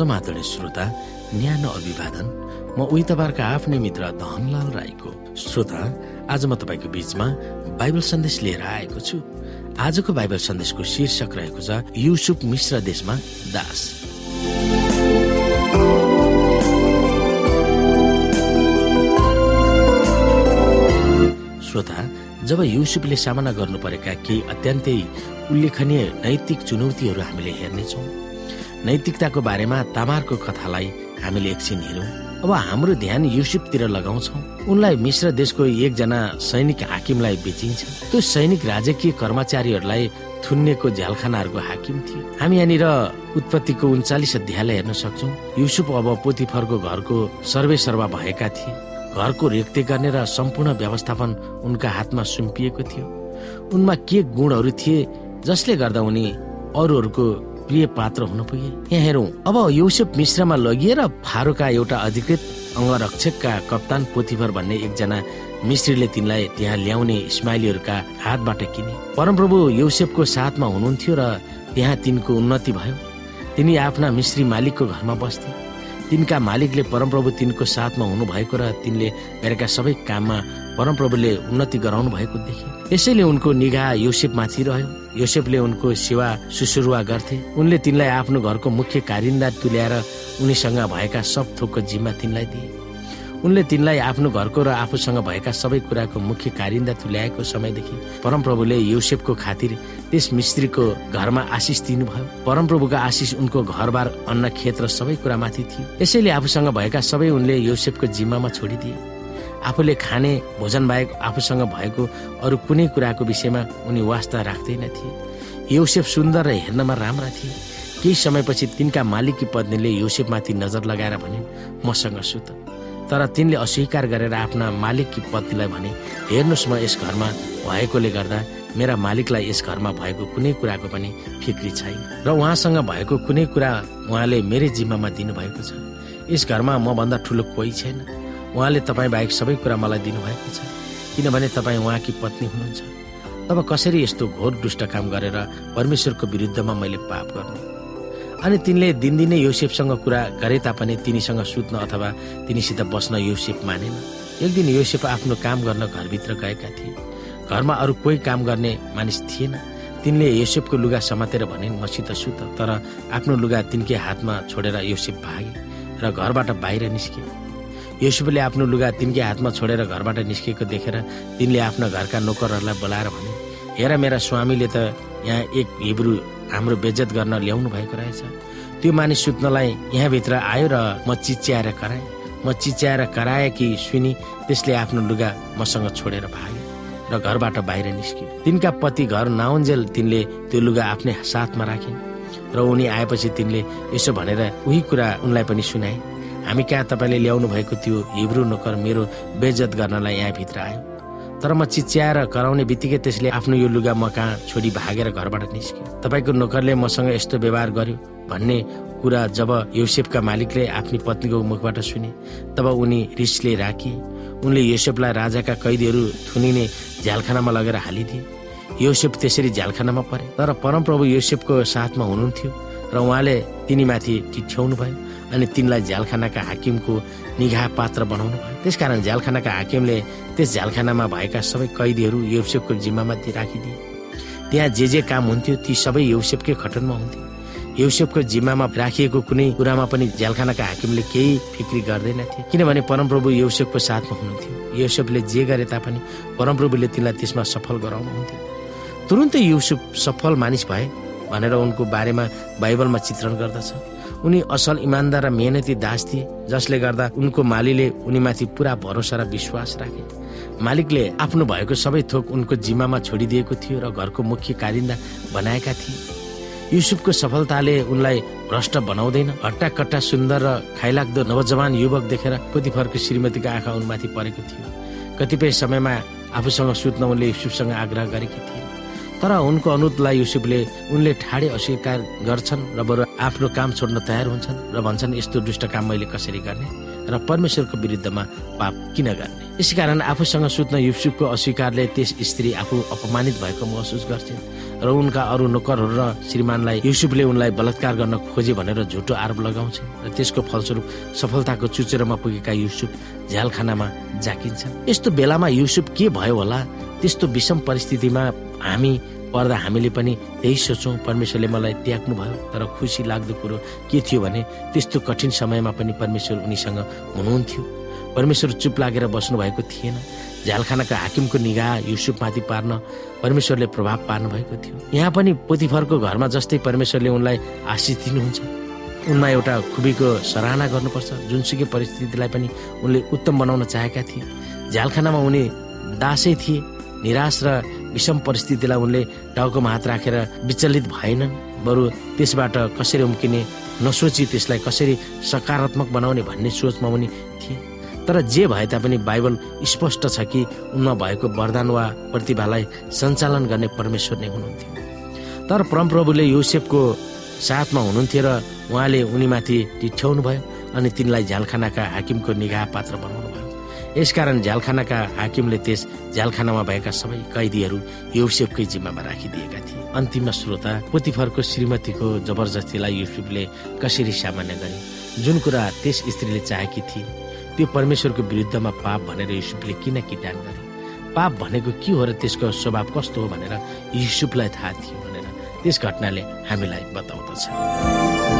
समातले श्रोता न्यानो अभिवादन म उही तपाईँहरूको आफ्नै मित्र धनलाल राईको श्रोता। आज म तपाईँको बीचमा बाइबल सन्देश लिएर आएको छु। आजको बाइबल सन्देशको शीर्षक रहेको छ युसुफ मिश्र देशमा दास। श्रोता जब युसुफले सामना गर्नु परेका केही अत्यन्तै उल्लेखनीय नैतिक चुनौतीहरू हामीले हेर्नेछौँ नैतिकताको बारेमा तामारको कथालाई हामीले एकछिन हेरौँ। अब हाम्रो ध्यान युसुफतिर लगाउँछौँ। उनलाई मिश्र देशको एकजना सैनिक हाकिमलाई बेचिन्छ। त्यो सैनिक राजकीय कर्मचारीहरूलाई थुन्नेको झ्यालखानाहरूको हाकिम थियो हामी यहाँनिर उत्पत्तिको उन्चालिस अध्यायलाई हेर्न सक्छौँ। युसुफ अब पोतिफरको घरको सर्वे सर्वा भएका थिए। घरको रेखदेख गर्ने र सम्पूर्ण व्यवस्थापन उनका हातमा सुम्पिएको थियो। उनमा के गुणहरू थिए जसले गर्दा उनी अरूहरूको प्रिय पात्र हुन पुगे। यहाँ हेरौँ। अब युसुफ मिश्रमा लगिएर फारोका एउटा अधिकृत अङ्गरक्षकका कप्तान पोथिभर भन्ने एकजना मिश्रीले तिनलाई त्यहाँ ल्याउने इस्माइलीहरूका हातबाट किने। परमप्रभु युसेफको साथमा हुनुहुन्थ्यो र त्यहाँ तिनको उन्नति भयो। तिनी आफ्ना मिश्री मालिकको घरमा बस्थे। तिनका मालिकले परमप्रभु तिनको साथमा हुनुभएको र तिनले गरेका सबै काममा परमप्रभुले उन्नति गराउनु भएको देखे। यसैले उनको निगाह योसेफमाथि रह्यो। योसेफले उनको सेवा सुसुरुवा गर्थे। उनले तिनलाई आफ्नो घरको मुख्य कारिन्दा तुल्याएर उनीसँग भएका सब थोकको जिम्मा तिनलाई दिए। उनले तिनलाई आफ्नो घरको र आफूसँग भएका सबै कुराको मुख्य कारिन्दा तुल्याएको समयदेखि परमप्रभुले युसेफको खातिर त्यस मिस्त्रीको घरमा आशिष दिनुभयो। परमप्रभुको आशिष उनको घरबार अन्न खेत र सबै कुरामाथि थियो। यसैले आफूसँग भएका सबै उनले युसेफको जिम्मामा छोडिदिए। आफूले खाने भोजन बाहेक आफूसँग भएको अरू कुनै कुराको विषयमा उनी वास्ता राख्दैन थिए। युसेफ सुन्दर र हेर्नमा राम्रा थिए। केही समयपछि तिनका मालिकी पत्नीले युसेफमाथि नजर लगाएर भने मसँग सुत तर तिनले अस्वीकार गरेर आफ्ना मालिककी पत्नीलाई भने हेर्नुहोस् म यस घरमा भएकोले गर्दा मेरा मालिकलाई यस घरमा भएको कुनै कुराको पनि फिक्री छैन र उहाँसँग भएको कुनै कुरा उहाँले मेरै जिम्मामा दिनुभएको छ। यस घरमा मभन्दा ठुलो कोही छैन। उहाँले तपाईँ बाहेक सबै कुरा मलाई दिनुभएको छ। किनभने तपाईँ उहाँकी पत्नी हुनुहुन्छ। तब कसरी यस्तो घोर दुष्ट काम गरेर परमेश्वरको विरुद्धमा मैले पाप गर्नु? अनि तिनले दिनदिनै योसेफसँग कुरा गरे तापनि तिनीसँग सुत्न अथवा तिनीसित बस्न योसेफ मानेन। एक दिन योसेफ आफ्नो काम गर्न घरभित्र गएका थिए। घरमा अरू कोही काम गर्ने मानिस थिएन। तिनले योसेफको लुगा समातेर भने मसित सुत। तर आफ्नो लुगा तिनकै हातमा छोडेर योसेफ भागे र घरबाट बाहिर निस्के। योसेफले आफ्नो लुगा तिनकै हातमा छोडेर घरबाट निस्केको देखेर तिनले आफ्ना घरका नोकरहरूलाई बोलाएर भने हेर मेरा स्वामीले त यहाँ एक हिब्रू हाम्रो बेज्जत गर्न ल्याउनु भएको रहेछ। त्यो मानिस सुत्नलाई यहाँभित्र आयो र म चिच्याएर कराएँ। म चिच्याएर कराए कि सुनि त्यसले आफ्नो लुगा मसँग छोडेर भाग्यो र घरबाट बाहिर निस्क्यो। तिनका पति घर नाउन्जेल तिनले त्यो लुगा आफ्नै साथमा राखिन् र उनी आएपछि तिनले यसो भनेर उही कुरा उनलाई पनि सुनाए हामी कहाँ तपाईँले ल्याउनु भएको त्यो हिब्रू नोकर मेरो बेजत गर्नलाई यहाँभित्र आयो। तर म चिच्याएर कराउने बित्तिकै त्यसले आफ्नो यो लुगा म कहाँ छोडी भागेर घरबाट निस्क्यो। तपाईँको नोकरले मसँग यस्तो व्यवहार गर्यो भन्ने कुरा जब युसेफका मालिकले आफ्नो पत्नीको मुखबाट सुने तब उनी रिसले राखिए उनले युसेफलाई राजाका कैदीहरू थुनिने झ्यालखानामा लगेर हालिदिए। युसेफ त्यसरी झ्यालखानामा परे। तर परमप्रभु युसेफको साथमा हुनुहुन्थ्यो। र उहाँले तिनीमाथि टिठ्याउनु भयो अनि तिनलाई झ्यालखानाका हाकिमको निगाह पात्र बनाउनु भयो। त्यसकारण झ्यालखानाका हाकिमले त्यस झ्यालखानामा भएका सबै कैदीहरू युसेफको जिम्मामा राखिदिए। त्यहाँ जे जे काम हुन्थ्यो ती सबै युसेफकै खटनमा हुन्थ्यो युसेफको जिम्मामा राखिएको कुनै कुरामा पनि झ्यालखानाका हाकिमले केही फिक्री गर्दैनथे किनभने परमप्रभु युसेफको साथमा हुनुहुन्थ्यो। युसेफले जे गरे तापनि परमप्रभुले तिनलाई त्यसमा सफल गराउनुहुन्थ्यो। तुरुन्तै युसुफ सफल मानिस भए भनेर उनको बारेमा बाइबलमा चित्रण गर्दछ। उनी असल इमान्दार र मेहनती दास थिए जसले गर्दा उनको मालीले उनीमाथि पुरा भरोसा र विश्वास राखे। मालिकले आफ्नो भएको सबै थोक उनको जिम्मामा छोडिदिएको थियो र घरको मुख्य कारिन्दा बनाएका थिए। युसुफको सफलताले उनलाई भ्रष्ट बनाउँदैन। हट्टा कट्टा सुन्दर र खाइलाग्दो नवजवान युवक देखेर पोतिफरको श्रीमतीको आँखा उनमाथि परेको थियो। कतिपय समयमा आफूसँग सुत्न उनले युसुफसँग आग्रह गरेकी थिए। तर उनको अनुरोधलाई युसुफले उनले ठाडे अस्वीकार गर्छन् र बरु आफ्नो काम छोड्न तयार हुन्छन् र भन्छन् यस्तो दुष्ट काम मैले कसरी गर्ने र परमेश्वरको विरुद्धमा पाप किन गर्ने? यसकारण आफूसँग सुत्न युसुफको अस्वीकारले त्यस स्त्री आफू अपमानित भएको महसुस गर्छिन् र उनका अरू नोकरहरू र श्रीमानलाई युसुफले उनलाई बलात्कार गर्न खोजे भनेर झुटो आरोप लगाउँछ र त्यसको फलस्वरूप सफलताको चुचुरोमा पुगेका युसुफ झ्यालखानामा जाकिन्छ यस्तो बेलामा युसुफ के भयो होला? त्यस्तो विषम परिस्थितिमा हामी पर्दा हामीले पनि त्यही सोचौँ परमेश्वरले मलाई त्याग्नु भयो तर खुसी लाग्दो कुरो के थियो भने त्यस्तो कठिन समयमा पनि परमेश्वर उनीसँग हुनुहुन्थ्यो। परमेश्वर चुप लागेर बस्नु भएको थिएन। झ्यालखानाका हाकिमको निगाह युसुफमाथि पार्न परमेश्वरले प्रभाव पार्नु भएको थियो। यहाँ पनि पोतिफरको घरमा जस्तै परमेश्वरले उनलाई आशिष दिनुहुन्छ। उनमा एउटा खुबीको सराहना गर्नुपर्छ। जुनसुकै परिस्थितिलाई पनि उनले उत्तम बनाउन चाहेका थिए। झ्यालखानामा उनी दासै थिए। निराश र विषम परिस्थितिलाई उनले टाउकोमा हात राखेर विचलित भएनन्। बरु त्यसबाट कसरी उम्किने नसोची त्यसलाई कसरी सकारात्मक बनाउने भन्ने सोचमा उनी थिए। तर जे भए तापनि बाइबल स्पष्ट छ कि उनमा भएको वरदान वा प्रतिभालाई सञ्चालन गर्ने परमेश्वर नै हुनुहुन्थ्यो। तर परमप्रभुले युसेफको साथमा हुनुहुन्थ्यो र उहाँले उनीमाथि टिठ्याउनु भयो अनि तिनलाई झ्यालखानाका हाकिमको निगाह पात्र बनाउनु यसकारण झ्यालखानाका हाकिमले त्यस झ्यालखानामा भएका सबै कैदीहरू युसेफकै जिम्मामा राखिदिएका थिए। अन्तिम श्रोता पोतिफरको श्रीमतीको जबरजस्तीलाई युसुफले कसरी सामान्य गरे? जुन कुरा त्यस स्त्रीले चाहेकी थिए त्यो परमेश्वरको विरुद्धमा पाप भनेर युसुफले किन किटान गरे? पाप भनेको के हो र त्यसको स्वभाव कस्तो हो भनेर युसुफलाई थाहा थियो भनेर त्यस घटनाले हामीलाई बताउँदछ।